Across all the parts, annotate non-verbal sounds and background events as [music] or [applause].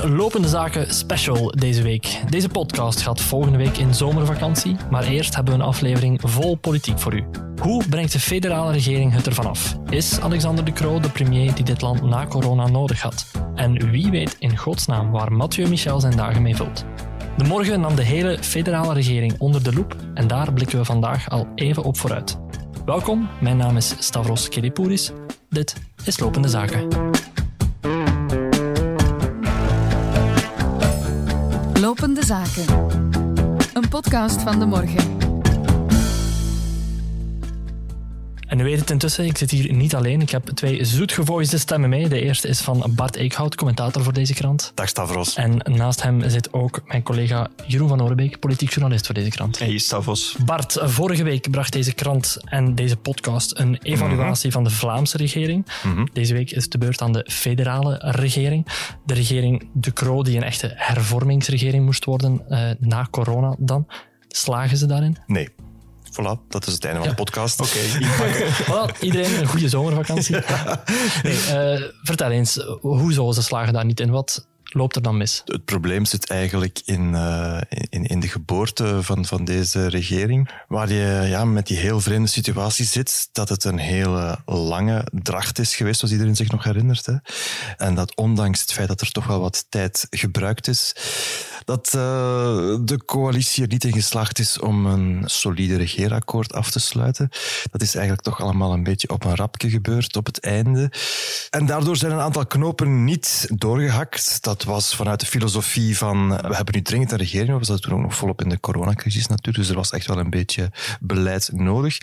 Een lopende zaken special deze week. Deze podcast gaat volgende week in zomervakantie, maar eerst hebben we een aflevering vol politiek voor u. Hoe brengt de federale regering het ervan af? Is Alexander De Croo de premier die dit land na corona nodig had? En wie weet in godsnaam waar Mathieu Michel zijn dagen mee vult? De morgen nam de hele federale regering onder de loep en daar blikken we vandaag al even op vooruit. Welkom, mijn naam is Stavros Kedipouris. Dit is Lopende Zaken. Zaken. Een podcast van de morgen. En u weet het intussen, ik zit hier niet alleen. Ik heb twee zoetgevoisde stemmen mee. De eerste is van Bart Eekhout, commentator voor deze krant. Dag Stavros. En naast hem zit ook mijn collega Jeroen van Oorbeek, politiek journalist voor deze krant. Hey Stavros. Bart, vorige week bracht deze krant en deze podcast een evaluatie van de Vlaamse regering. Deze week is het de beurt aan de federale regering. De regering De Croo, die een echte hervormingsregering moest worden eh, na corona dan. Slagen ze daarin? Nee. Voilà, dat is het einde van de podcast. Oké, [laughs] voilà, iedereen een goede zomervakantie. [laughs] Nee, eh, vertel eens, hoezo ze slagen daar niet in? Wat loopt er dan mis? Het probleem zit eigenlijk in, uh, in, in de geboorte van, van deze regering, waar je ja, met die heel vreemde situatie zit, dat het een hele lange dracht is geweest, zoals iedereen zich nog herinnert. Hè. En dat ondanks het feit dat er toch wel wat tijd gebruikt is, dat uh, de coalitie er niet in geslaagd is om een solide regeerakkoord af te sluiten. Dat is eigenlijk toch allemaal een beetje op een rapje gebeurd op het einde. En daardoor zijn een aantal knopen niet doorgehakt. Dat was vanuit de filosofie van we hebben nu dringend een regering. We zaten toen ook nog volop in de coronacrisis natuurlijk. Dus er was echt wel een beetje beleid nodig.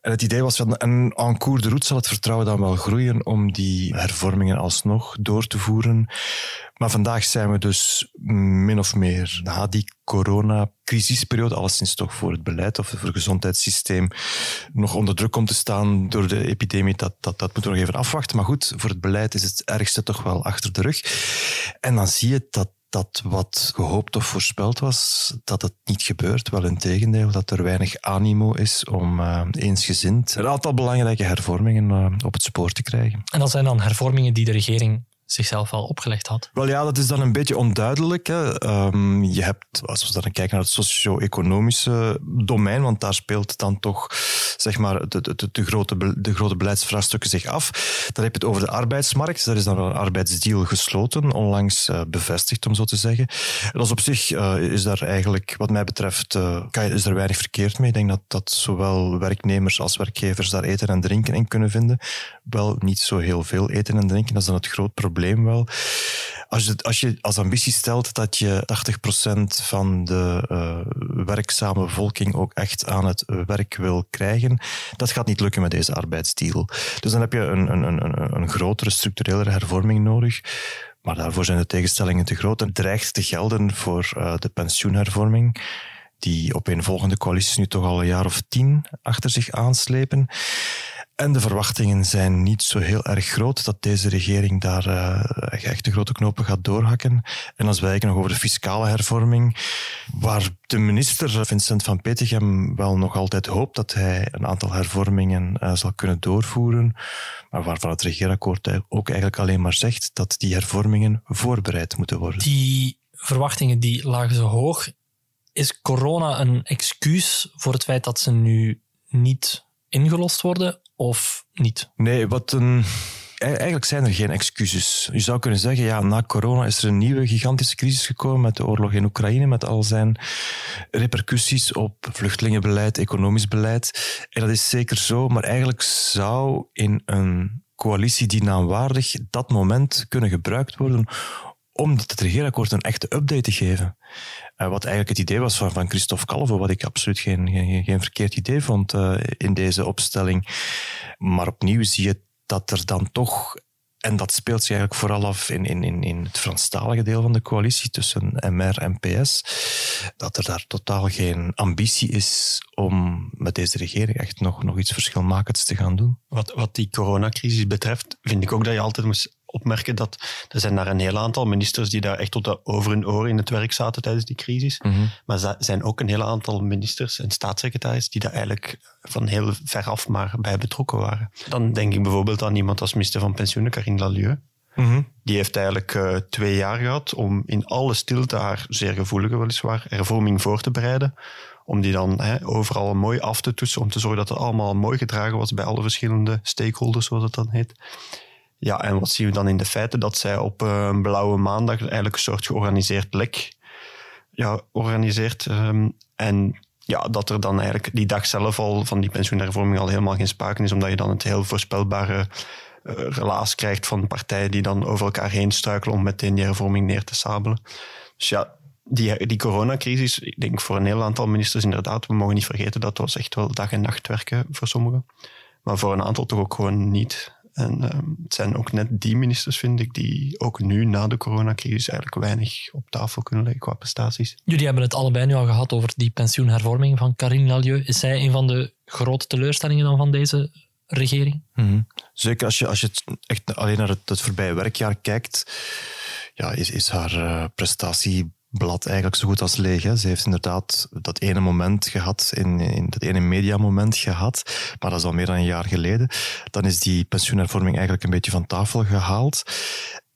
En het idee was van en en cours de route zal het vertrouwen dan wel groeien om die hervormingen alsnog door te voeren. Maar vandaag zijn we dus min of meer na die coronacrisisperiode, alleszins toch voor het beleid of voor het gezondheidssysteem, nog onder druk komt te staan door de epidemie. Dat, dat, dat moeten we nog even afwachten. Maar goed, voor het beleid is het ergste toch wel achter de rug. En dan zie je dat dat wat gehoopt of voorspeld was, dat het niet gebeurt. Wel in tegendeel, dat er weinig animo is om uh, eensgezind een aantal belangrijke hervormingen uh, op het spoor te krijgen. En dat zijn dan hervormingen die de regering zichzelf al opgelegd had? Wel ja, dat is dan een beetje onduidelijk. Hè. Um, je hebt, als we dan kijken naar het socio-economische domein, want daar speelt dan toch zeg maar, de, de, de, grote, de grote beleidsvraagstukken zich af. Dan heb je het over de arbeidsmarkt. Daar is dan een arbeidsdeal gesloten, onlangs uh, bevestigd, om zo te zeggen. En dat op zich uh, is daar eigenlijk, wat mij betreft, uh, is er weinig verkeerd mee. Ik denk dat, dat zowel werknemers als werkgevers daar eten en drinken in kunnen vinden. Wel niet zo heel veel eten en drinken, dat is dan het groot probleem probleem wel. Als je, als je als ambitie stelt dat je 80% van de uh, werkzame bevolking ook echt aan het werk wil krijgen, dat gaat niet lukken met deze arbeidsdeal. Dus dan heb je een, een, een, een grotere, structurele hervorming nodig. Maar daarvoor zijn de tegenstellingen te groot en dreigt te gelden voor uh, de pensioenhervorming die op een volgende coalitie nu toch al een jaar of tien achter zich aanslepen. En de verwachtingen zijn niet zo heel erg groot dat deze regering daar uh, echt de grote knopen gaat doorhakken. En als wij kijken nog over de fiscale hervorming, waar de minister Vincent van Petegem wel nog altijd hoopt dat hij een aantal hervormingen uh, zal kunnen doorvoeren, maar waarvan het regeerakkoord ook eigenlijk alleen maar zegt dat die hervormingen voorbereid moeten worden. Die verwachtingen die lagen zo hoog. Is corona een excuus voor het feit dat ze nu niet ingelost worden of niet? Nee, wat een. Eigenlijk zijn er geen excuses. Je zou kunnen zeggen, ja, na corona is er een nieuwe gigantische crisis gekomen met de oorlog in Oekraïne, met al zijn repercussies op vluchtelingenbeleid, economisch beleid. En dat is zeker zo, maar eigenlijk zou in een coalitie die naamwaardig dat moment kunnen gebruikt worden om het regeerakkoord een echte update te geven. Uh, wat eigenlijk het idee was van, Christophe Calvo, wat ik absoluut geen, geen, geen verkeerd idee vond uh, in deze opstelling. Maar opnieuw zie je dat er dan toch, en dat speelt zich eigenlijk vooral af in, in, in het Franstalige deel van de coalitie tussen MR en PS, dat er daar totaal geen ambitie is om met deze regering echt nog, nog iets verschilmakends te gaan doen. Wat, wat die coronacrisis betreft, vind ik ook dat je altijd moest opmerken dat er zijn daar een heel aantal ministers die daar echt tot de over hun oren in het werk zaten tijdens die crisis. Mhm. Maar er zijn ook een heel aantal ministers en staatssecretaris die daar eigenlijk van heel ver af maar bij betrokken waren. Dan denk ik bijvoorbeeld aan iemand als minister van Pensioenen, Karine Lalieu. Mhm. Die heeft eigenlijk uh, twee jaar gehad om in alle stilte haar zeer gevoelige, weliswaar, hervorming voor te bereiden. Om die dan hè, overal mooi af te toetsen, om te zorgen dat het allemaal mooi gedragen was bij alle verschillende stakeholders, zoals het dan heet. Ja, en wat zien we dan in de feiten? Dat zij op uh, een blauwe maandag eigenlijk een soort georganiseerd lek ja, organiseert. Um, en ja, dat er dan eigenlijk die dag zelf al van die pensioenhervorming al helemaal geen sprake is, omdat je dan het heel voorspelbare uh, relaas krijgt van partijen die dan over elkaar heen struikelen om meteen die hervorming neer te sabelen. Dus ja, die, die coronacrisis, ik denk voor een heel aantal ministers inderdaad, we mogen niet vergeten dat was echt wel dag en nacht werken voor sommigen. Maar voor een aantal toch ook gewoon niet. En uh, het zijn ook net die ministers, vind ik, die ook nu na de coronacrisis eigenlijk weinig op tafel kunnen leggen qua prestaties. Jullie hebben het allebei nu al gehad over die pensioenhervorming van Karine Lalieu. Is zij een van de grote teleurstellingen dan van deze regering? Mm -hmm. Zeker als je, als je het echt alleen naar het, het voorbije werkjaar kijkt, ja, is, is haar uh, prestatie blad eigenlijk zo goed als leeg. Hè. Ze heeft inderdaad dat ene moment gehad, in, in dat ene mediamoment gehad, maar dat is al meer dan een jaar geleden. Dan is die pensioenhervorming eigenlijk een beetje van tafel gehaald.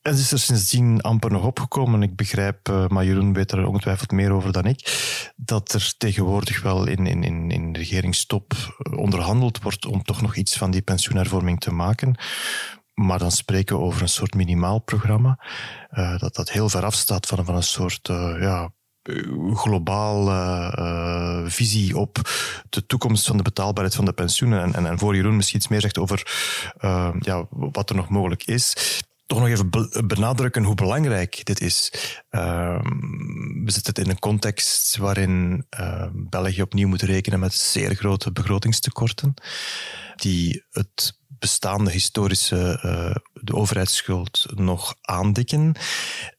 En ze is er sindsdien amper nog opgekomen. Ik begrijp, uh, maar Jeroen weet er ongetwijfeld meer over dan ik, dat er tegenwoordig wel in, in, in, in regeringstop onderhandeld wordt om toch nog iets van die pensioenhervorming te maken. Maar dan spreken we over een soort minimaalprogramma, uh, dat, dat heel ver afstaat van, van een soort uh, ja, globale uh, visie op de toekomst van de betaalbaarheid van de pensioenen. En, en, en voor Jeroen misschien iets meer zegt over ja, wat er nog mogelijk is toch nog even benadrukken hoe belangrijk dit is. Uh, we zitten in een context waarin België opnieuw moet rekenen met zeer grote begrotingstekorten, die het bestaande historische uh, de overheidsschuld nog aandikken.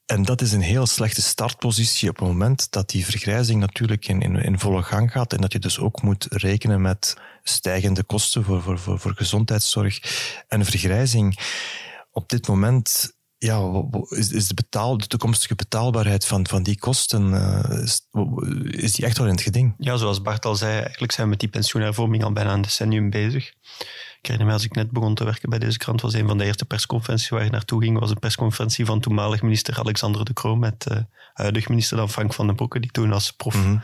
En dat is een heel slechte startpositie op het moment dat die vergrijzing natuurlijk in, in, volle gang gaat en dat je dus ook moet rekenen met stijgende kosten voor, voor, voor, gezondheidszorg en vergrijzing op dit moment ja, is, de, betaal, de toekomstige betaalbaarheid van, van die kosten, is, is, die echt wel in het geding? Ja, zoals Bart al zei, eigenlijk zijn we met die pensioenhervorming al bijna een decennium bezig. Ik herinner me, als ik net begon te werken bij deze krant, was een van de eerste persconferenties waar ik naartoe ging, was een persconferentie van toenmalig minister Alexander de Croo met uh, huidig minister dan Frank van den Broeke, die toen als prof mm -hmm.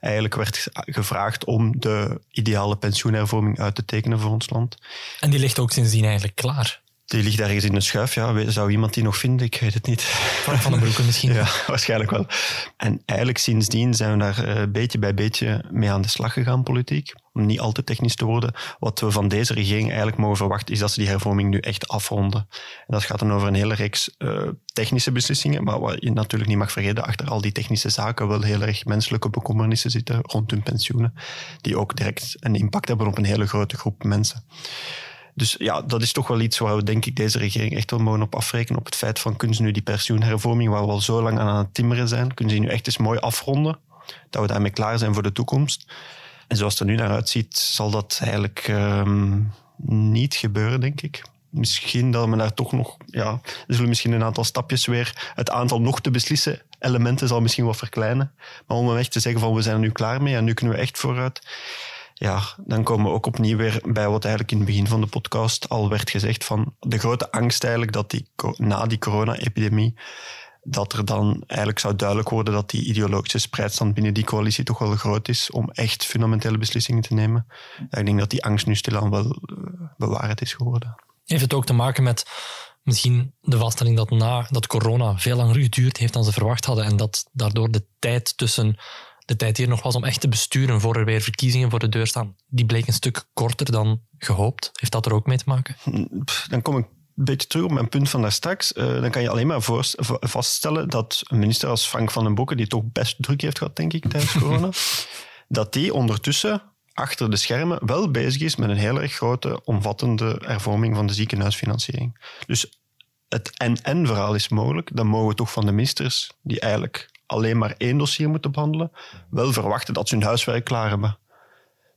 eigenlijk werd gevraagd om de ideale pensioenhervorming uit te tekenen voor ons land. En die ligt ook sindsdien eigenlijk klaar. Die ligt ergens in een schuif. Ja, zou iemand die nog vinden? Ik weet het niet. Van, van de broeken misschien. [laughs] ja, waarschijnlijk wel. En eigenlijk sindsdien zijn we daar uh, beetje bij beetje mee aan de slag gegaan, politiek. Om niet al te technisch te worden. Wat we van deze regering eigenlijk mogen verwachten, is dat ze die hervorming nu echt afronden. En dat gaat dan over een hele reeks uh, technische beslissingen. Maar wat je natuurlijk niet mag vergeten, achter al die technische zaken wel heel erg menselijke bekommernissen zitten rond hun pensioenen. Die ook direct een impact hebben op een hele grote groep mensen. Dus ja, dat is toch wel iets waar we denk ik deze regering echt wel mogen op afrekenen. Op het feit van kunnen ze nu die pensioenhervorming, waar we al zo lang aan het timmeren zijn, kunnen ze die nu echt eens mooi afronden. Dat we daarmee klaar zijn voor de toekomst. En zoals het er nu naar uitziet, zal dat eigenlijk um, niet gebeuren, denk ik. Misschien dat we daar toch nog, ja, er zullen misschien een aantal stapjes weer, het aantal nog te beslissen elementen zal misschien wat verkleinen. Maar om echt te zeggen van we zijn er nu klaar mee en nu kunnen we echt vooruit ja, dan komen we ook opnieuw weer bij wat eigenlijk in het begin van de podcast al werd gezegd van de grote angst eigenlijk dat die, na die corona-epidemie dat er dan eigenlijk zou duidelijk worden dat die ideologische spreidstand binnen die coalitie toch wel groot is om echt fundamentele beslissingen te nemen. ik denk dat die angst nu stilaan wel uh, bewaard is geworden. Heeft het ook te maken met misschien de vaststelling dat na dat corona veel langer geduurd heeft dan ze verwacht hadden en dat daardoor de tijd tussen de tijd hier nog was om echt te besturen voor er weer verkiezingen voor de deur staan, die bleek een stuk korter dan gehoopt. Heeft dat er ook mee te maken? Dan kom ik een beetje terug op mijn punt van daar straks. Uh, dan kan je alleen maar voor, vaststellen dat een minister als Frank van den Broeke, die toch best druk heeft gehad, denk ik, tijdens [laughs] corona, dat die ondertussen achter de schermen wel bezig is met een heel erg grote, omvattende hervorming van de ziekenhuisfinanciering. Dus het en-en-verhaal is mogelijk. Dan mogen we toch van de ministers, die eigenlijk alleen maar één dossier moeten behandelen, wel verwachten dat ze hun huiswerk klaar hebben.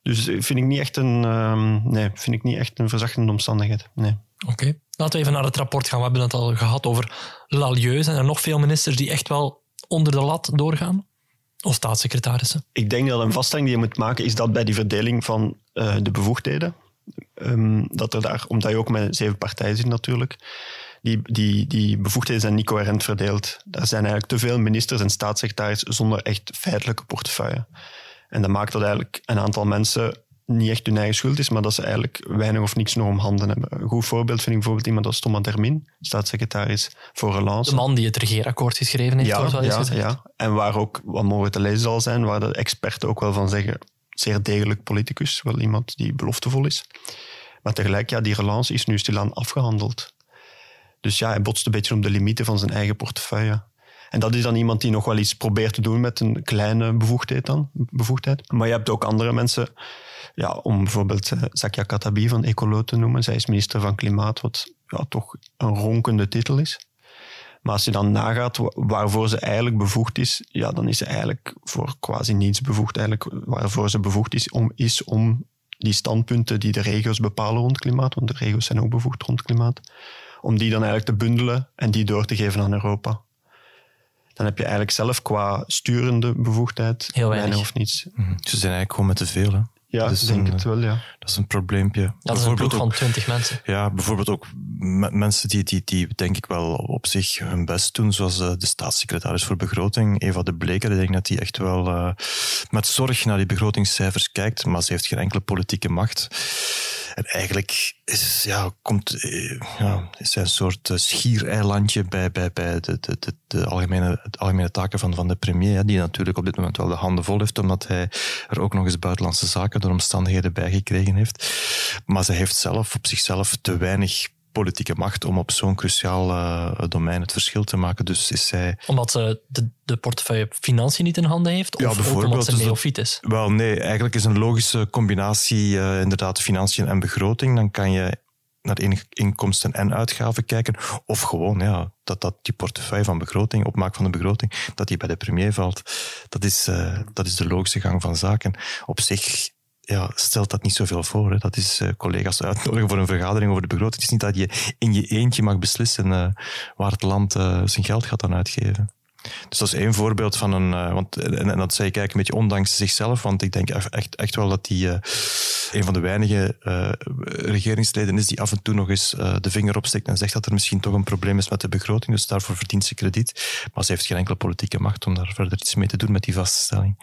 Dus vind ik niet echt een, um, nee, vind ik niet echt een verzachtende omstandigheid. Nee. Oké, laten we even naar het rapport gaan. We hebben het al gehad over Lalieu. Zijn er nog veel ministers die echt wel onder de lat doorgaan? Of staatssecretarissen? Ik denk dat een vaststelling die je moet maken is dat bij die verdeling van uh, de bevoegdheden, um, dat er daar, omdat je ook met zeven partijen zit natuurlijk, die, die, die bevoegdheden zijn niet coherent verdeeld. Er zijn eigenlijk te veel ministers en staatssecretarissen zonder echt feitelijke portefeuille. En dat maakt dat eigenlijk een aantal mensen niet echt hun eigen schuld is, maar dat ze eigenlijk weinig of niks nog om handen hebben. Een goed voorbeeld vind ik bijvoorbeeld iemand als Thomas Termin, staatssecretaris voor Relance. De man die het regeerakkoord geschreven heeft, ja, ja, ja. En waar ook, wat mogen te lezen zal zijn, waar de experten ook wel van zeggen, zeer degelijk politicus, wel iemand die beloftevol is. Maar tegelijk, ja, die relance is nu stilaan afgehandeld. Dus ja, hij botst een beetje op de limieten van zijn eigen portefeuille. En dat is dan iemand die nog wel iets probeert te doen met een kleine bevoegdheid dan. Bevoegdheid. Maar je hebt ook andere mensen, ja, om bijvoorbeeld uh, Zakia Katabi van Ecolo te noemen. Zij is minister van Klimaat, wat ja, toch een ronkende titel is. Maar als je dan nagaat waarvoor ze eigenlijk bevoegd is, ja, dan is ze eigenlijk voor quasi niets bevoegd. Eigenlijk waarvoor ze bevoegd is om, is om die standpunten die de regio's bepalen rond klimaat, want de regio's zijn ook bevoegd rond klimaat, om die dan eigenlijk te bundelen en die door te geven aan Europa. Dan heb je eigenlijk zelf qua sturende bevoegdheid Heel weinig. of niets. Mhm. Ze zijn eigenlijk gewoon met te veel. Hè. Ja, is denk een, het wel, ja. Dat is een probleempje. Dat is een ploeg van 20 mensen. Ja, bijvoorbeeld ook mensen die, die, die denk ik wel op zich hun best doen, zoals eh, de staatssecretaris voor begroting, Eva de Bleker. Ik denk dat die echt wel eh, met zorg naar die begrotingscijfers kijkt, maar ze heeft geen enkele politieke macht. En eigenlijk is, ja, komt, eh, ja, is zij een soort schiereilandje bij, bij, bij de, de, de, de algemene, de algemene taken van, van de premier, hè, die natuurlijk op dit moment wel de handen vol heeft, omdat hij er ook nog eens buitenlandse zaken door omstandigheden bij gekregen heeft. Maar ze heeft zelf op zichzelf te weinig politieke macht om op zo'n cruciaal eh, domein het verschil te maken. Dus is zij Omdat ze de, de portefeuille financiën niet in handen heeft? Ja, Of omdat ze dus neofiet is? Wel, nee, eigenlijk is een logische combinatie eh, inderdaad financiën en begroting. Dan kan je naar in- inkomsten en uitgaven kijken. Of gewoon ja, dat, dat die portefeuille van begroting, opmaak van de begroting, dat die bij de premier valt. Dat is, eh, dat is de logische gang van zaken. Op zich ja, stelt dat niet zoveel voor. Hè. Dat is eh, collega's uitnodigen voor een vergadering over de begroting. Het is niet dat je in je eentje mag beslissen eh, waar het land eh, zijn geld gaat aan uitgeven. Dus dat is één voorbeeld van een. eh, want, en, en dat zei ik eigenlijk een beetje ondanks zichzelf, want ik denk echt, echt, wel dat hij een van de weinige eh, regeringsleden is die af en toe nog eens eh, de vinger opsteekt en zegt dat er misschien toch een probleem is met de begroting. Dus daarvoor verdient ze krediet. Maar ze heeft geen enkele politieke macht om daar verder iets mee te doen met die vaststelling.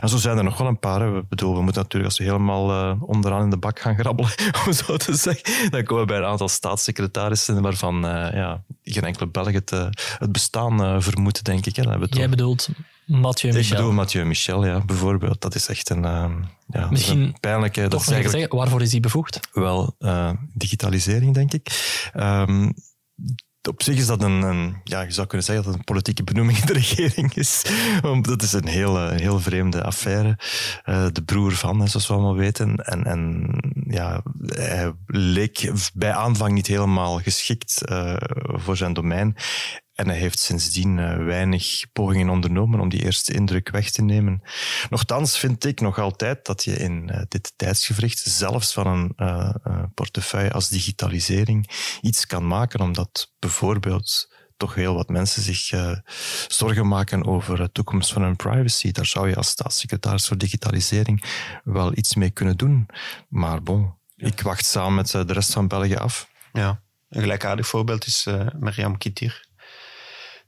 En zo zijn er nog wel een paar. Hè. We, bedoel, we moeten natuurlijk, als we helemaal eh, onderaan in de bak gaan grabbelen, [laughs] om zo te zeggen, dan komen we bij een aantal staatssecretarissen waarvan eh, ja, geen enkele Belg het, eh, het bestaan eh, vermoedt, denk ik. Hè. Jij bedoelt Mathieu ik Michel. bedoel Mathieu Michel, ja, bijvoorbeeld. Dat is echt een, ehm, ja, Misschien een pijnlijke... Dat is eigenlijk zeggen, waarvoor is die bevoegd? wel eh, digitalisering, denk ik. Ehm, op zich is dat een, een, ja, je zou kunnen zeggen dat het een politieke benoeming in de [laughs] regering is. Want dat is een heel, eh, een heel vreemde affaire. Eh, de broer van, zoals we allemaal weten. En, en ja, hij leek bij aanvang niet helemaal geschikt voor zijn domein. En hij heeft sindsdien eh, weinig pogingen ondernomen om die eerste indruk weg te nemen. Nochtans vind ik nog altijd dat je in eh, dit tijdsgevricht, zelfs van een eh, portefeuille als digitalisering, iets kan maken, omdat bijvoorbeeld toch heel wat mensen zich zorgen maken over de toekomst van hun privacy. Daar zou je als staatssecretaris voor digitalisering wel iets mee kunnen doen. Maar bon, ik wacht samen met de rest van België af. Ja, een gelijkaardig voorbeeld is eh Mariam Kittir,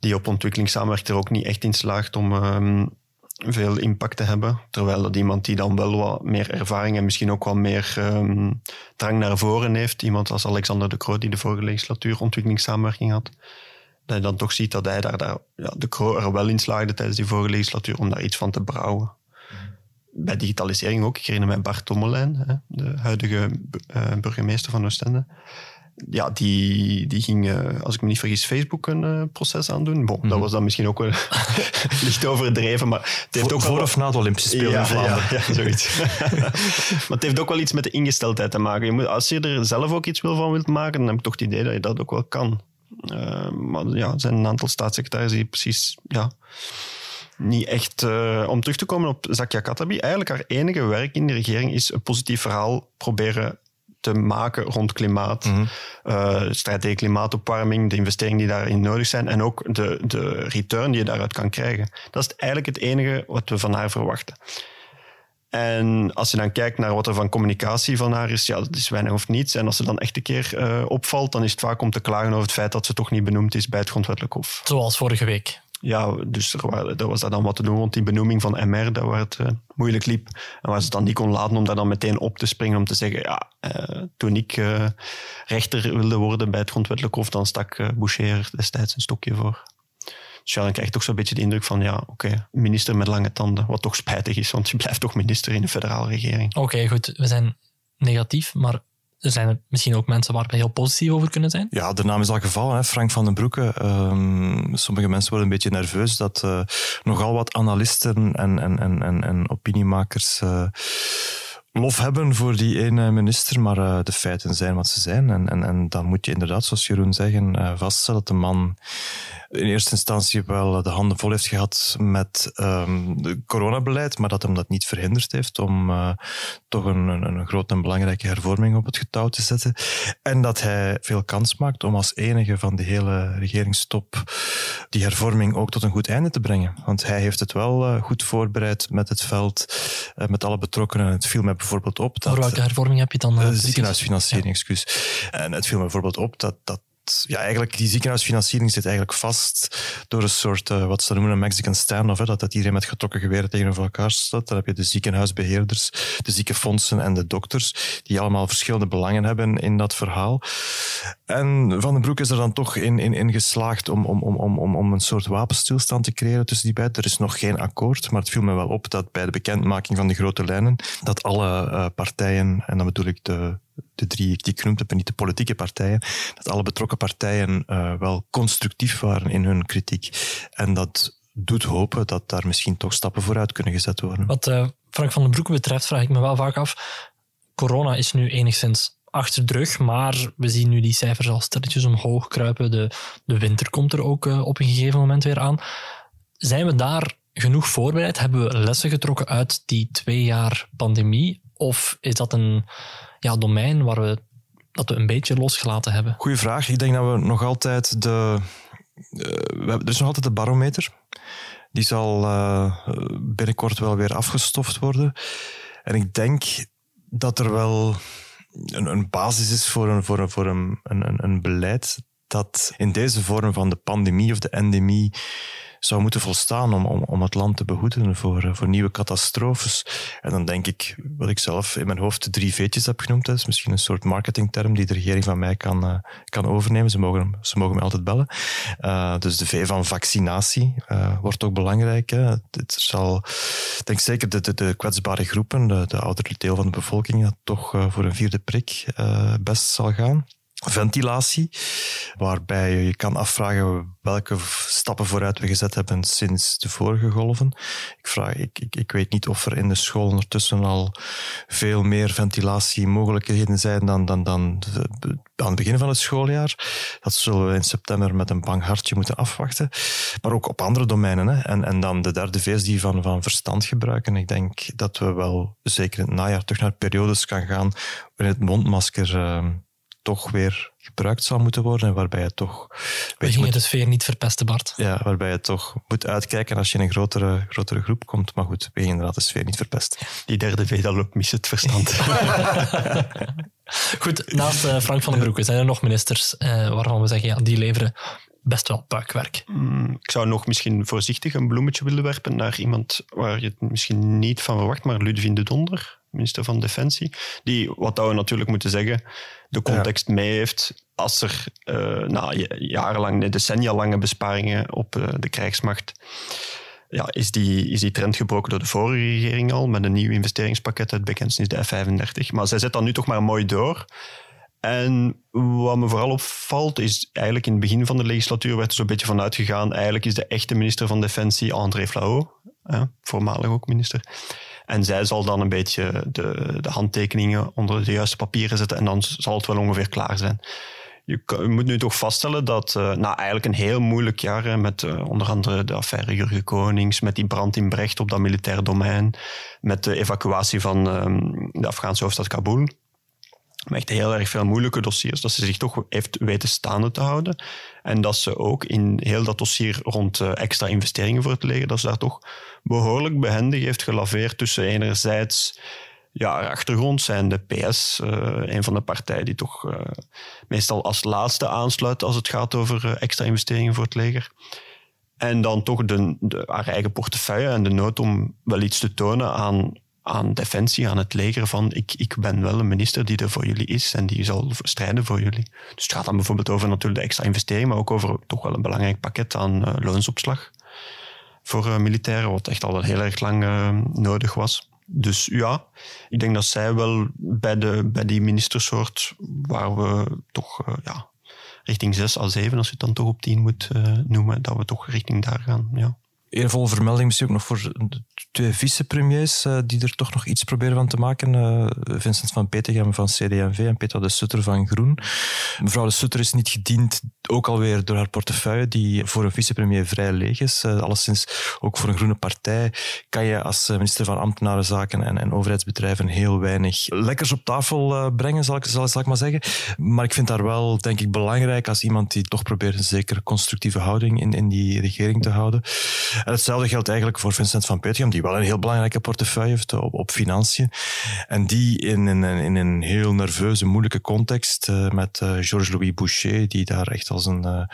die op ontwikkelingssamenwerking er ook niet echt in slaagt om ehm, veel impact te hebben. Terwijl dat iemand die dan wel wat meer ervaring en misschien ook wat meer ehm, drang naar voren heeft, iemand als Alexander de Croo, die de vorige legislatuur ontwikkelingssamenwerking had, dat je dan toch ziet dat hij daar, daar ja, de Croo er wel in slaagde tijdens die vorige legislatuur om daar iets van te brouwen. Bij digitalisering ook. Ik herinner mij Bart Tommelijn, hè, de huidige eh, burgemeester van Oostende ja, die, die ging, eh, als ik me niet vergis, Facebook een eh, proces aandoen. Bon, Dat was dan misschien ook wel [laughs] licht overdreven, maar het heeft Voor, ook voor wel... of na de Olympische Spelen ja, in Vlaanderen. Ja, ja, zoiets. [laughs] maar het heeft ook wel iets met de ingesteldheid te maken. Je moet, als je er zelf ook iets wil van wilt maken, dan heb ik toch het idee dat je dat ook wel kan. Eh, maar ja, er zijn een aantal staatssecretarissen die precies... Ja, niet echt... om terug te komen op Zakia Katabi, eigenlijk haar enige werk in de regering is een positief verhaal proberen te maken rond klimaat, Mhm. eh, strijd tegen klimaatopwarming, de investeringen die daarin nodig zijn en ook de, de return die je daaruit kan krijgen. Dat is eigenlijk het enige wat we van haar verwachten. En als je dan kijkt naar wat er van communicatie van haar is, ja, dat is weinig of niets. En als ze dan echt een keer uh, opvalt, dan is het vaak om te klagen over het feit dat ze toch niet benoemd is bij het grondwettelijk hof. Zoals vorige week. Ja, dus er, waren, er was daar dan wat te doen rond die benoeming van MR, dat waar het uh, moeilijk liep. En waar ze het dan niet kon laten om daar dan meteen op te springen om te zeggen, ja, uh, toen ik rechter wilde worden bij het grondwettelijk hof, dan stak Boucher destijds een stokje voor. Dus ja, dan krijg je toch zo'n beetje de indruk van, ja, oké, minister met lange tanden. Wat toch spijtig is, want je blijft toch minister in de federale regering. Oké, goed. We zijn negatief, maar er zijn er misschien ook mensen waar we heel positief over kunnen zijn. Ja, de naam is al gevallen, hè? Frank van den Broeke. Um, sommige mensen worden een beetje nerveus dat uh, nogal wat analisten en, en, en, en, en opiniemakers uh, lof hebben voor die ene minister, maar uh, de feiten zijn wat ze zijn. En, en, en dan moet je inderdaad, zoals Jeroen zeggen, vaststellen dat de man in eerste instantie wel de handen vol heeft gehad met um, het coronabeleid, maar dat hem dat niet verhinderd heeft om uh, toch een, een, een grote en belangrijke hervorming op het getouw te zetten. En dat hij veel kans maakt om als enige van de hele regeringstop die hervorming ook tot een goed einde te brengen. Want hij heeft het wel goed voorbereid met het veld, met alle betrokkenen. Het viel mij bijvoorbeeld op dat... Voor welke hervorming heb je dan? ziekenhuisfinanciering, ja. excuus. En het viel mij bijvoorbeeld op dat, dat ja, eigenlijk die ziekenhuisfinanciering zit eigenlijk vast door een soort, uh, wat ze noemen een Mexican standoff, hè, dat, dat iedereen met getrokken geweren tegenover elkaar staat. Dan heb je de ziekenhuisbeheerders, de ziekenfondsen en de dokters, die allemaal verschillende belangen hebben in dat verhaal. En Van den Broek is er dan toch in, in, in geslaagd om, om, om, om, om een soort wapenstilstand te creëren tussen die beiden. Er is nog geen akkoord, maar het viel me wel op dat bij de bekendmaking van de grote lijnen, dat alle uh, partijen, en dan bedoel ik de de drie die ik genoemd heb, en niet de politieke partijen, dat alle betrokken partijen uh, wel constructief waren in hun kritiek. En dat doet hopen dat daar misschien toch stappen vooruit kunnen gezet worden. Wat uh, Frank van den Broek betreft, vraag ik me wel vaak af. Corona is nu enigszins achter de rug, maar we zien nu die cijfers al stilletjes omhoog kruipen. De, de winter komt er ook uh, op een gegeven moment weer aan. Zijn we daar genoeg voorbereid? Hebben we lessen getrokken uit die twee jaar pandemie? Of is dat een ja, domein waar we dat we een beetje losgelaten hebben? Goeie vraag. Ik denk dat we nog altijd de. Uh, we hebben, er is nog altijd de barometer. Die zal uh, binnenkort wel weer afgestoft worden. En ik denk dat er wel een, basis is voor, een, voor, een, voor een, een, een beleid dat in deze vorm van de pandemie of de endemie zou moeten volstaan om, om, om het land te behoeden voor, voor nieuwe catastrofes. En dan denk ik, wat ik zelf in mijn hoofd de drie V'tjes heb genoemd, dat is misschien een soort marketingterm die de regering van mij kan, uh, kan overnemen. Ze mogen, ze mogen me altijd bellen. Uh, dus de V van vaccinatie wordt ook belangrijk. Hè. Het zal, ik denk zeker de, de, kwetsbare groepen, de, de oudere deel van de bevolking, toch voor een vierde prik best zal gaan ventilatie, waarbij je kan afvragen welke stappen vooruit we gezet hebben sinds de vorige golven. Ik, vraag, ik, ik, ik weet niet of er in de school ondertussen al veel meer ventilatiemogelijkheden zijn dan, dan, dan aan het begin van het schooljaar. Dat zullen we in september met een bang hartje moeten afwachten. Maar ook op andere domeinen. Hè. En, en dan de derde V die van, van verstand gebruiken. Ik denk dat we wel zeker in het najaar terug naar periodes kan gaan waarin het mondmasker... Uh, toch weer gebruikt zou moeten worden en waarbij je toch... We gingen moet, de sfeer niet verpesten, Bart. Ja, waarbij je toch moet uitkijken als je in een grotere, grotere groep komt. Maar goed, we gingen inderdaad de sfeer niet verpesten. Die derde dat loopt mis het verstand. [laughs] goed, naast uh, Frank van den Broeke zijn er nog ministers uh, waarvan we zeggen, ja, die leveren best wel puikwerk. Mm, ik zou nog misschien voorzichtig een bloemetje willen werpen naar iemand waar je het misschien niet van verwacht, maar Ludwig de Donder minister van Defensie, die, wat we natuurlijk moeten zeggen, de context mee heeft als er uh, na jarenlang, decennia lange besparingen op uh, de krijgsmacht, ja, is, die, is die trend gebroken door de vorige regering al met een nieuw investeringspakket, het bekendste is de F-35. Maar zij zet dat nu toch maar mooi door. En wat me vooral opvalt, is eigenlijk in het begin van de legislatuur werd er zo'n beetje vanuit gegaan, eigenlijk is de echte minister van Defensie André Flau, voormalig ook minister, en zij zal dan een beetje de, de handtekeningen onder de juiste papieren zetten en dan zal het wel ongeveer klaar zijn. Je, moet nu toch vaststellen dat uh, nou, eigenlijk een heel moeilijk jaar met uh, onder andere de affaire Jurgen Konings, met die brand in Brecht op dat militair domein, met de evacuatie van um, de Afghaanse hoofdstad Kabul. Echt heel erg veel moeilijke dossiers, dat ze zich toch heeft weten staande te houden. En dat ze ook in heel dat dossier rond uh, extra investeringen voor het leger, dat ze daar toch behoorlijk behendig heeft gelaveerd tussen enerzijds ja, achtergrond zijn de PS, uh, een van de partijen die toch uh, meestal als laatste aansluit als het gaat over extra investeringen voor het leger. En dan toch de, de, haar eigen portefeuille en de nood om wel iets te tonen aan, aan defensie, aan het leger, van ik, ik ben wel een minister die er voor jullie is en die zal strijden voor jullie. Dus het gaat dan bijvoorbeeld over natuurlijk de extra investering, maar ook over toch wel een belangrijk pakket aan loonsopslag voor militairen, wat echt al heel erg lang nodig was. Dus ja, ik denk dat zij wel bij, de, bij die ministersoort, waar we toch ja, richting 6 à 7, als je het dan toch op 10 moet noemen, dat we toch richting daar gaan. Ja eervolle vermelding misschien ook nog voor de twee vicepremiers uh, die er toch nog iets proberen van te maken. Uh, Vincent van Petegem van CD&V en Petra de Sutter van Groen. Mevrouw de Sutter is niet gediend, ook alweer door haar portefeuille, die voor een vicepremier vrij leeg is. Uh, alleszins ook voor een groene partij kan je als minister van Ambtenarenzaken en, en overheidsbedrijven heel weinig lekkers op tafel brengen, zal ik, zal, ik maar zeggen. Maar ik vind daar wel, denk ik, belangrijk als iemand die toch probeert een zekere constructieve houding in, in die regering te houden. En hetzelfde geldt eigenlijk voor Vincent van Petegem, die wel een heel belangrijke portefeuille heeft op, financiën. En die in, in, in een heel nerveuze, moeilijke context uh, met uh, Georges-Louis Boucher, die daar echt als een...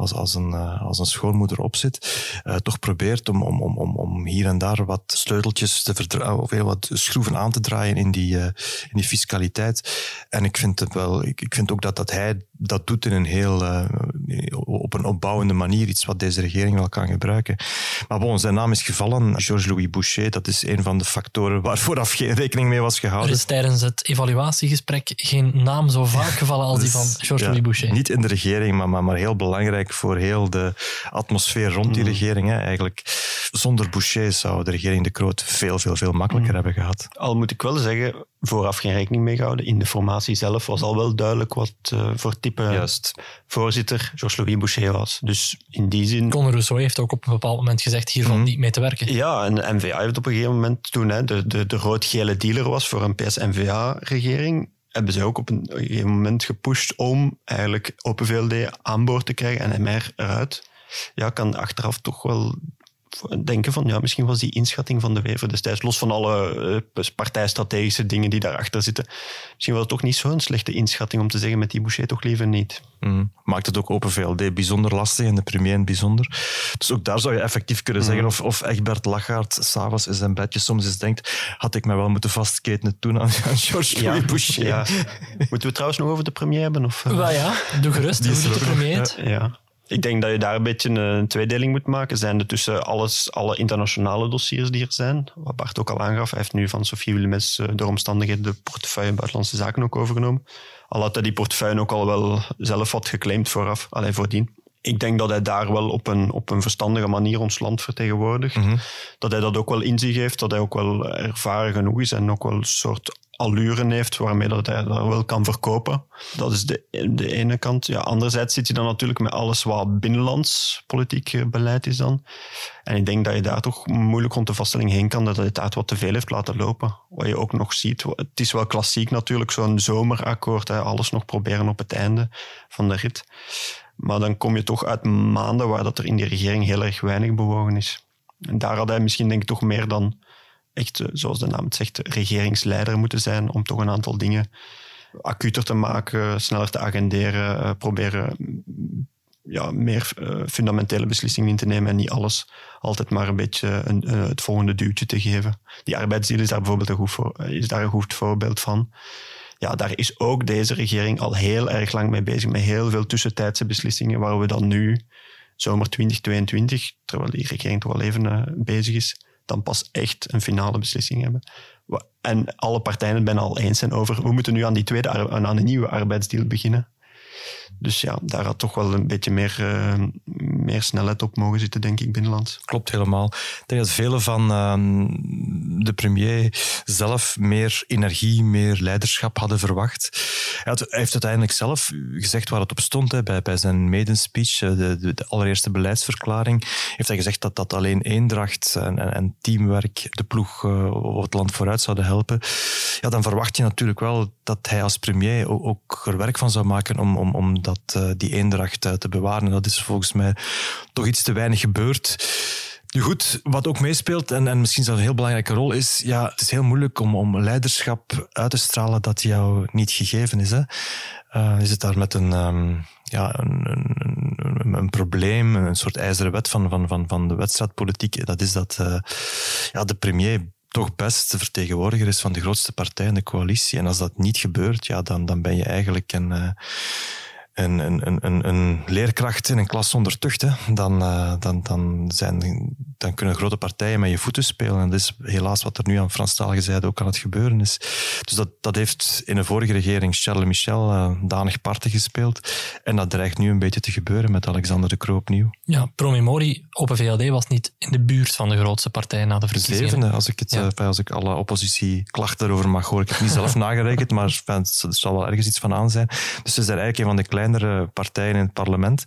Als, als, een, als een schoonmoeder op zit, uh, toch probeert om, om, om, om hier en daar wat sleuteltjes te verdraaien, of heel wat schroeven aan te draaien in die, uh, in die fiscaliteit. En ik vind, het wel, ik, ik vind ook dat, dat hij dat doet in een heel, uh, op een opbouwende manier, iets wat deze regering wel kan gebruiken. Maar bon, zijn naam is gevallen. Georges-Louis Boucher, dat is een van de factoren waar vooraf geen rekening mee was gehouden. Er is tijdens het evaluatiegesprek geen naam zo vaak gevallen als die van Georges-Louis ja, Boucher. Niet in de regering, maar, maar, maar heel belangrijk voor heel de atmosfeer rond die mm. regering. Hè. Eigenlijk, zonder Boucher zou de regering de Kroot veel, veel, veel makkelijker mm. hebben gehad. Al moet ik wel zeggen, vooraf geen rekening mee gehouden. In de formatie zelf was al wel duidelijk wat uh, voor type Juist. voorzitter Georges-Louis Boucher was. Dus in die zin... Conor Rousseau heeft ook op een bepaald moment gezegd hiervan mm. niet mee te werken. Ja, en de NVA heeft op een gegeven moment, toen hè, de, de, de rood-gele dealer was voor een PS-NVA-regering, hebben ze ook op een gegeven moment gepusht om eigenlijk Open VLD aan boord te krijgen en MR eruit. Ja, kan achteraf toch wel denken van, ja, misschien was die inschatting van de Wever destijds, los van alle uh, partijstrategische dingen die daarachter zitten, misschien was het toch niet zo'n slechte inschatting om te zeggen met die Boucher toch liever niet. Mm. Maakt het ook Open VLD bijzonder lastig en de premier bijzonder. Dus ook daar zou je effectief kunnen zeggen mm. of, of Egbert Lachaert s'avonds in zijn bedje soms eens denkt, had ik mij wel moeten vastketenen toen aan, [laughs] aan George ja, Boucher. Ja. Moeten we trouwens nog over de premier hebben? Of, uh... Wel ja, doe gerust. Die is de premier. ja. Ik denk dat je daar een beetje een tweedeling moet maken. Zijn er tussen alles, alle internationale dossiers die er zijn, wat Bart ook al aangaf. Hij heeft nu van Sofie Wilmes uh, door omstandigheden de portefeuille Buitenlandse Zaken ook overgenomen. Al had hij die portefeuille ook al wel zelf wat geclaimd vooraf, alleen voordien. Ik denk dat hij daar wel op een, op een verstandige manier ons land vertegenwoordigt. Mhm. Dat hij dat ook wel in zich heeft, dat hij ook wel ervaren genoeg is en ook wel een soort allure heeft waarmee dat hij dat wel kan verkopen. Dat is de, de ene kant. Ja, anderzijds zit je dan natuurlijk met alles wat binnenlands politiek eh, beleid is dan. En ik denk dat je daar toch moeilijk rond de vaststelling heen kan dat het uit wat te veel heeft laten lopen. Wat je ook nog ziet, het is wel klassiek natuurlijk, zo'n zomerakkoord, hè, alles nog proberen op het einde van de rit. Maar dan kom je toch uit maanden waar dat er in die regering heel erg weinig bewogen is. En daar had hij misschien denk ik toch meer dan echt, eh, zoals de naam het zegt, regeringsleider moeten zijn om toch een aantal dingen acuter te maken, sneller te agenderen, uh, proberen mm, ja, meer uh, fundamentele beslissingen in te nemen en niet alles altijd maar een beetje een, het volgende duwtje te geven. Die arbeidsdeal is daar bijvoorbeeld een goed, voor, is daar een goed voorbeeld van. Ja, daar is ook deze regering al heel erg lang mee bezig, met heel veel tussentijdse beslissingen, waar we dan nu, zomer 2022, terwijl die regering toch al even bezig is, dan pas echt een finale beslissing hebben. En alle partijen het bijna al eens zijn over, we moeten nu aan die tweede, aan een nieuwe arbeidsdeal beginnen. Dus ja, daar had toch wel een beetje meer, uh, meer snelheid op mogen zitten, denk ik, binnenlands. Klopt helemaal. Ik denk dat velen van uh, de premier zelf meer energie, meer leiderschap hadden verwacht. Hij, heeft uiteindelijk zelf gezegd waar het op stond, bij, bij zijn maiden speech, de, de, allereerste beleidsverklaring, heeft hij gezegd dat, dat alleen eendracht en, en, teamwerk de ploeg of het land vooruit zouden helpen. Ja, dan verwacht je natuurlijk wel dat hij als premier ook, ook er werk van zou maken om, om, dat, uh, die eendracht uh, te bewaren. En dat is volgens mij toch iets te weinig gebeurd. Nu goed, wat ook meespeelt, en, en misschien zelfs een heel belangrijke rol, is, ja, het is heel moeilijk om, om leiderschap uit te stralen dat jou niet gegeven is. Hè. Uh, is het daar met een, um, ja, een, een, een, probleem, een soort ijzeren wet van, van, van, van de wedstrijdpolitiek. Dat is dat ja, de premier toch best de vertegenwoordiger is van de grootste partij in de coalitie. En als dat niet gebeurt, ja, dan, dan ben je eigenlijk een, uh, een, een, een, een leerkracht in een klas zonder tucht. Hè. Dan, uh, dan, dan, zijn, dan kunnen grote partijen met je voeten spelen. En dat is helaas wat er nu aan Franstalige zijde ook aan het gebeuren is. Dus dat, dat heeft in de vorige regering Charles Michel uh, danig parten gespeeld. En dat dreigt nu een beetje te gebeuren met Alexander de Croo opnieuw. Ja, Promemori, Open VLD, was niet in de buurt van de grootste partij na de verkiezingen. Zevende, als ik, het, ja. uh, als ik alle oppositieklachten erover mag horen. Ik heb het niet zelf [laughs] nagerekend, maar er zal wel ergens iets van aan zijn. Dus ze zijn eigenlijk een van de kleinere partijen in het parlement.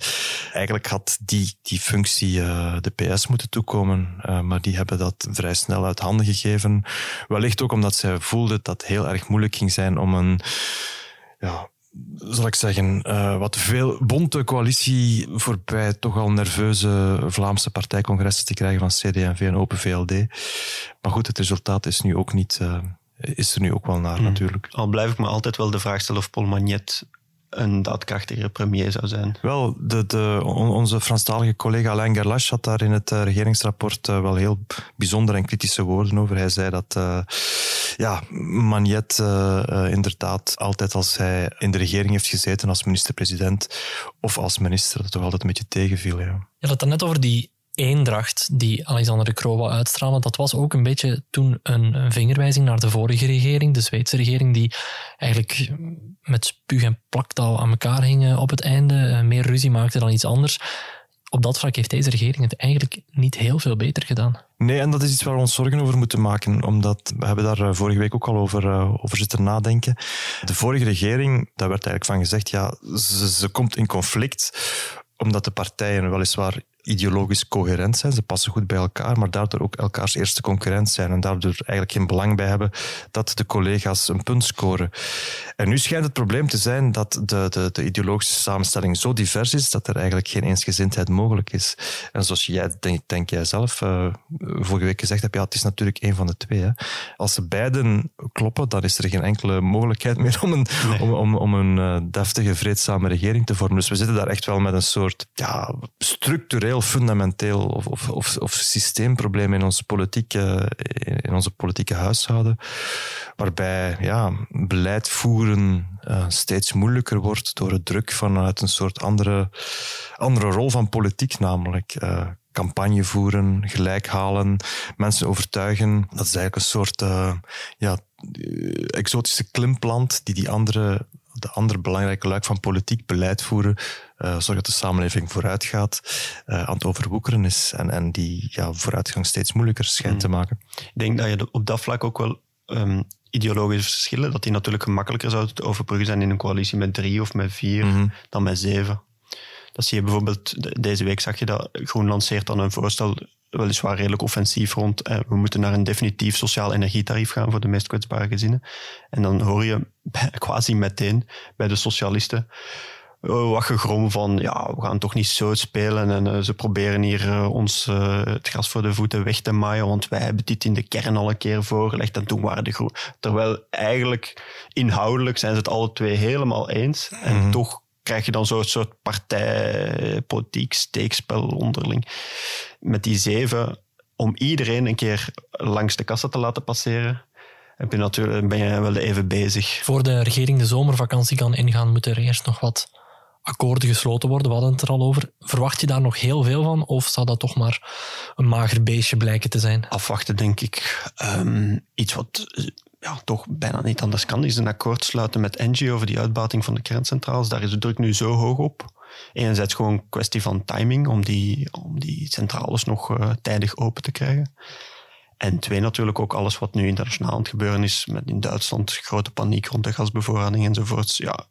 Eigenlijk had die, die functie uh, de PS moeten toekomen, uh, maar die hebben dat vrij snel uit handen gegeven. Wellicht ook omdat zij voelden dat het heel erg moeilijk ging zijn om een ja, zal ik zeggen, uh, wat veel bonte coalitie voorbij toch al nerveuze Vlaamse partijcongressen te krijgen van CD&V en Open VLD. Maar goed, het resultaat is nu ook niet, uh, is er nu ook wel naar mm. natuurlijk. Al blijf ik me altijd wel de vraag stellen of Paul Magnet een daadkrachtige premier zou zijn. Wel, de, de, onze Franstalige collega Alain Gerlache had daar in het uh, regeringsrapport uh, wel heel bijzondere en kritische woorden over. Hij zei dat uh, ja, Magnet inderdaad altijd als hij in de regering heeft gezeten als minister-president of als minister, dat toch altijd een beetje tegenviel. Ja. Je had het net over die eendracht die Alexander de Croo uitstralen, dat was ook een beetje toen een, vingerwijzing naar de vorige regering, de Zweedse regering, die eigenlijk met spuug en plaktaal aan elkaar hingen op het einde, meer ruzie maakte dan iets anders. Op dat vlak heeft deze regering het eigenlijk niet heel veel beter gedaan. Nee, en dat is iets waar we ons zorgen over moeten maken, omdat we hebben daar vorige week ook al over, uh, over zitten nadenken. De vorige regering, daar werd eigenlijk van gezegd, ja, ze komt in conflict omdat de partijen weliswaar ideologisch coherent zijn. Ze passen goed bij elkaar, maar daardoor ook elkaars eerste concurrent zijn en daardoor eigenlijk geen belang bij hebben dat de collega's een punt scoren. En nu schijnt het probleem te zijn dat de, de, de ideologische samenstelling zo divers is dat er eigenlijk geen eensgezindheid mogelijk is. En zoals jij, denk, denk jij zelf, uh, vorige week gezegd hebt, ja, het is natuurlijk een van de twee. Hè. Als ze beiden kloppen, dan is er geen enkele mogelijkheid meer om een, nee. om, om, om een uh, deftige, vreedzame regering te vormen. Dus we zitten daar echt wel met een soort ja, structureel heel fundamenteel of, of, of, of systeemprobleem in onze politieke, in onze politieke huishouden, waarbij ja, beleid voeren uh, steeds moeilijker wordt door het druk vanuit een soort andere, andere rol van politiek, namelijk uh, campagne voeren, gelijk halen, mensen overtuigen. Dat is eigenlijk een soort ja, exotische klimplant die die andere de andere belangrijke luik van politiek beleid voeren, uh, zorg dat de samenleving vooruit gaat, uh, aan het overwoekeren is en, en die ja, vooruitgang steeds moeilijker schijnt mm. te maken. Ik denk dat je op dat vlak ook wel um, ideologische verschillen, dat die natuurlijk gemakkelijker zouden te overbruggen zijn in een coalitie met drie of met vier mm -hmm. dan met zeven. Dat zie je bijvoorbeeld, deze week zag je dat Groen lanceert dan een voorstel weliswaar redelijk offensief rond. Eh, we moeten naar een definitief sociaal energietarief gaan voor de meest kwetsbare gezinnen. En dan hoor je [laughs] quasi meteen bij de socialisten uh, wat gegrom van, ja, we gaan toch niet zo spelen en uh, ze proberen hier uh, ons het gras voor de voeten weg te maaien, want wij hebben dit in de kern al een keer voorgelegd en toen waren de groen. Terwijl eigenlijk inhoudelijk zijn ze het alle twee helemaal eens en mm -hmm. toch krijg je dan zo'n soort partijpolitiek steekspel onderling. Met die zeven, om iedereen een keer langs de kassa te laten passeren, heb je natuurlijk, ben je wel even bezig. Voor de regering de zomervakantie kan ingaan, moeten er eerst nog wat akkoorden gesloten worden. We hadden het er al over. Verwacht je daar nog heel veel van? Of zou dat toch maar een mager beestje blijken te zijn? Afwachten, denk ik. Um, iets wat ja, toch bijna niet anders kan, is een akkoord sluiten met Engie over die uitbating van de kerncentrales. Daar is de druk nu zo hoog op. Enerzijds gewoon een kwestie van timing om die, om die centrales nog uh, tijdig open te krijgen. En twee, natuurlijk ook alles wat nu internationaal aan het gebeuren is. Met in Duitsland grote paniek rond de gasbevoorrading enzovoorts. Ja,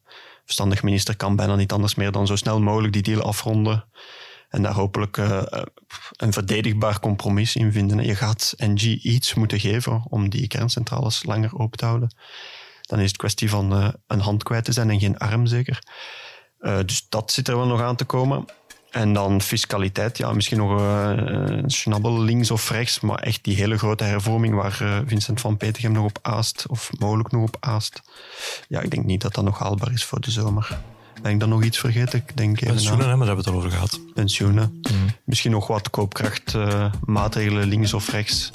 verstandig minister kan bijna niet anders meer dan zo snel mogelijk die deal afronden. En daar hopelijk uh, een verdedigbaar compromis in vinden. Je gaat NG iets moeten geven om die kerncentrales langer open te houden. Dan is het kwestie van uh, een hand kwijt te zijn en geen arm zeker. Uh, dus dat zit er wel nog aan te komen. En dan fiscaliteit, ja, misschien nog een schnabbel links of rechts, maar echt die hele grote hervorming waar Vincent van Petegem nog op aast, of mogelijk nog op aast. Ja, ik denk niet dat dat nog haalbaar is voor de zomer. Ben ik dan nog iets vergeten? Ik denk Pensioenen, hè, maar daar hebben we het al over gehad. Pensioenen. Mm. Misschien nog wat koopkrachtmaatregelen uh, links of rechts.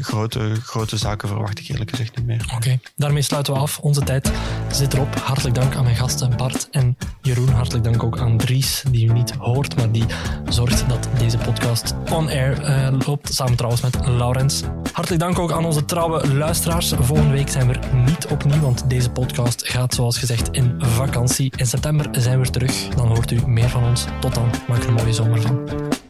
Grote, grote zaken verwacht ik eerlijk gezegd niet meer. Oké, daarmee sluiten we af. Onze tijd zit erop. Hartelijk dank aan mijn gasten Bart en Jeroen. Hartelijk dank ook aan Dries, die u niet hoort, maar die zorgt dat deze podcast on-air uh, loopt. Samen trouwens met Laurens. Hartelijk dank ook aan onze trouwe luisteraars. Volgende week zijn we er niet opnieuw, want deze podcast gaat zoals gezegd in vakantie. In september zijn we terug. Dan hoort u meer van ons. Tot dan. Maak er een mooie zomer van.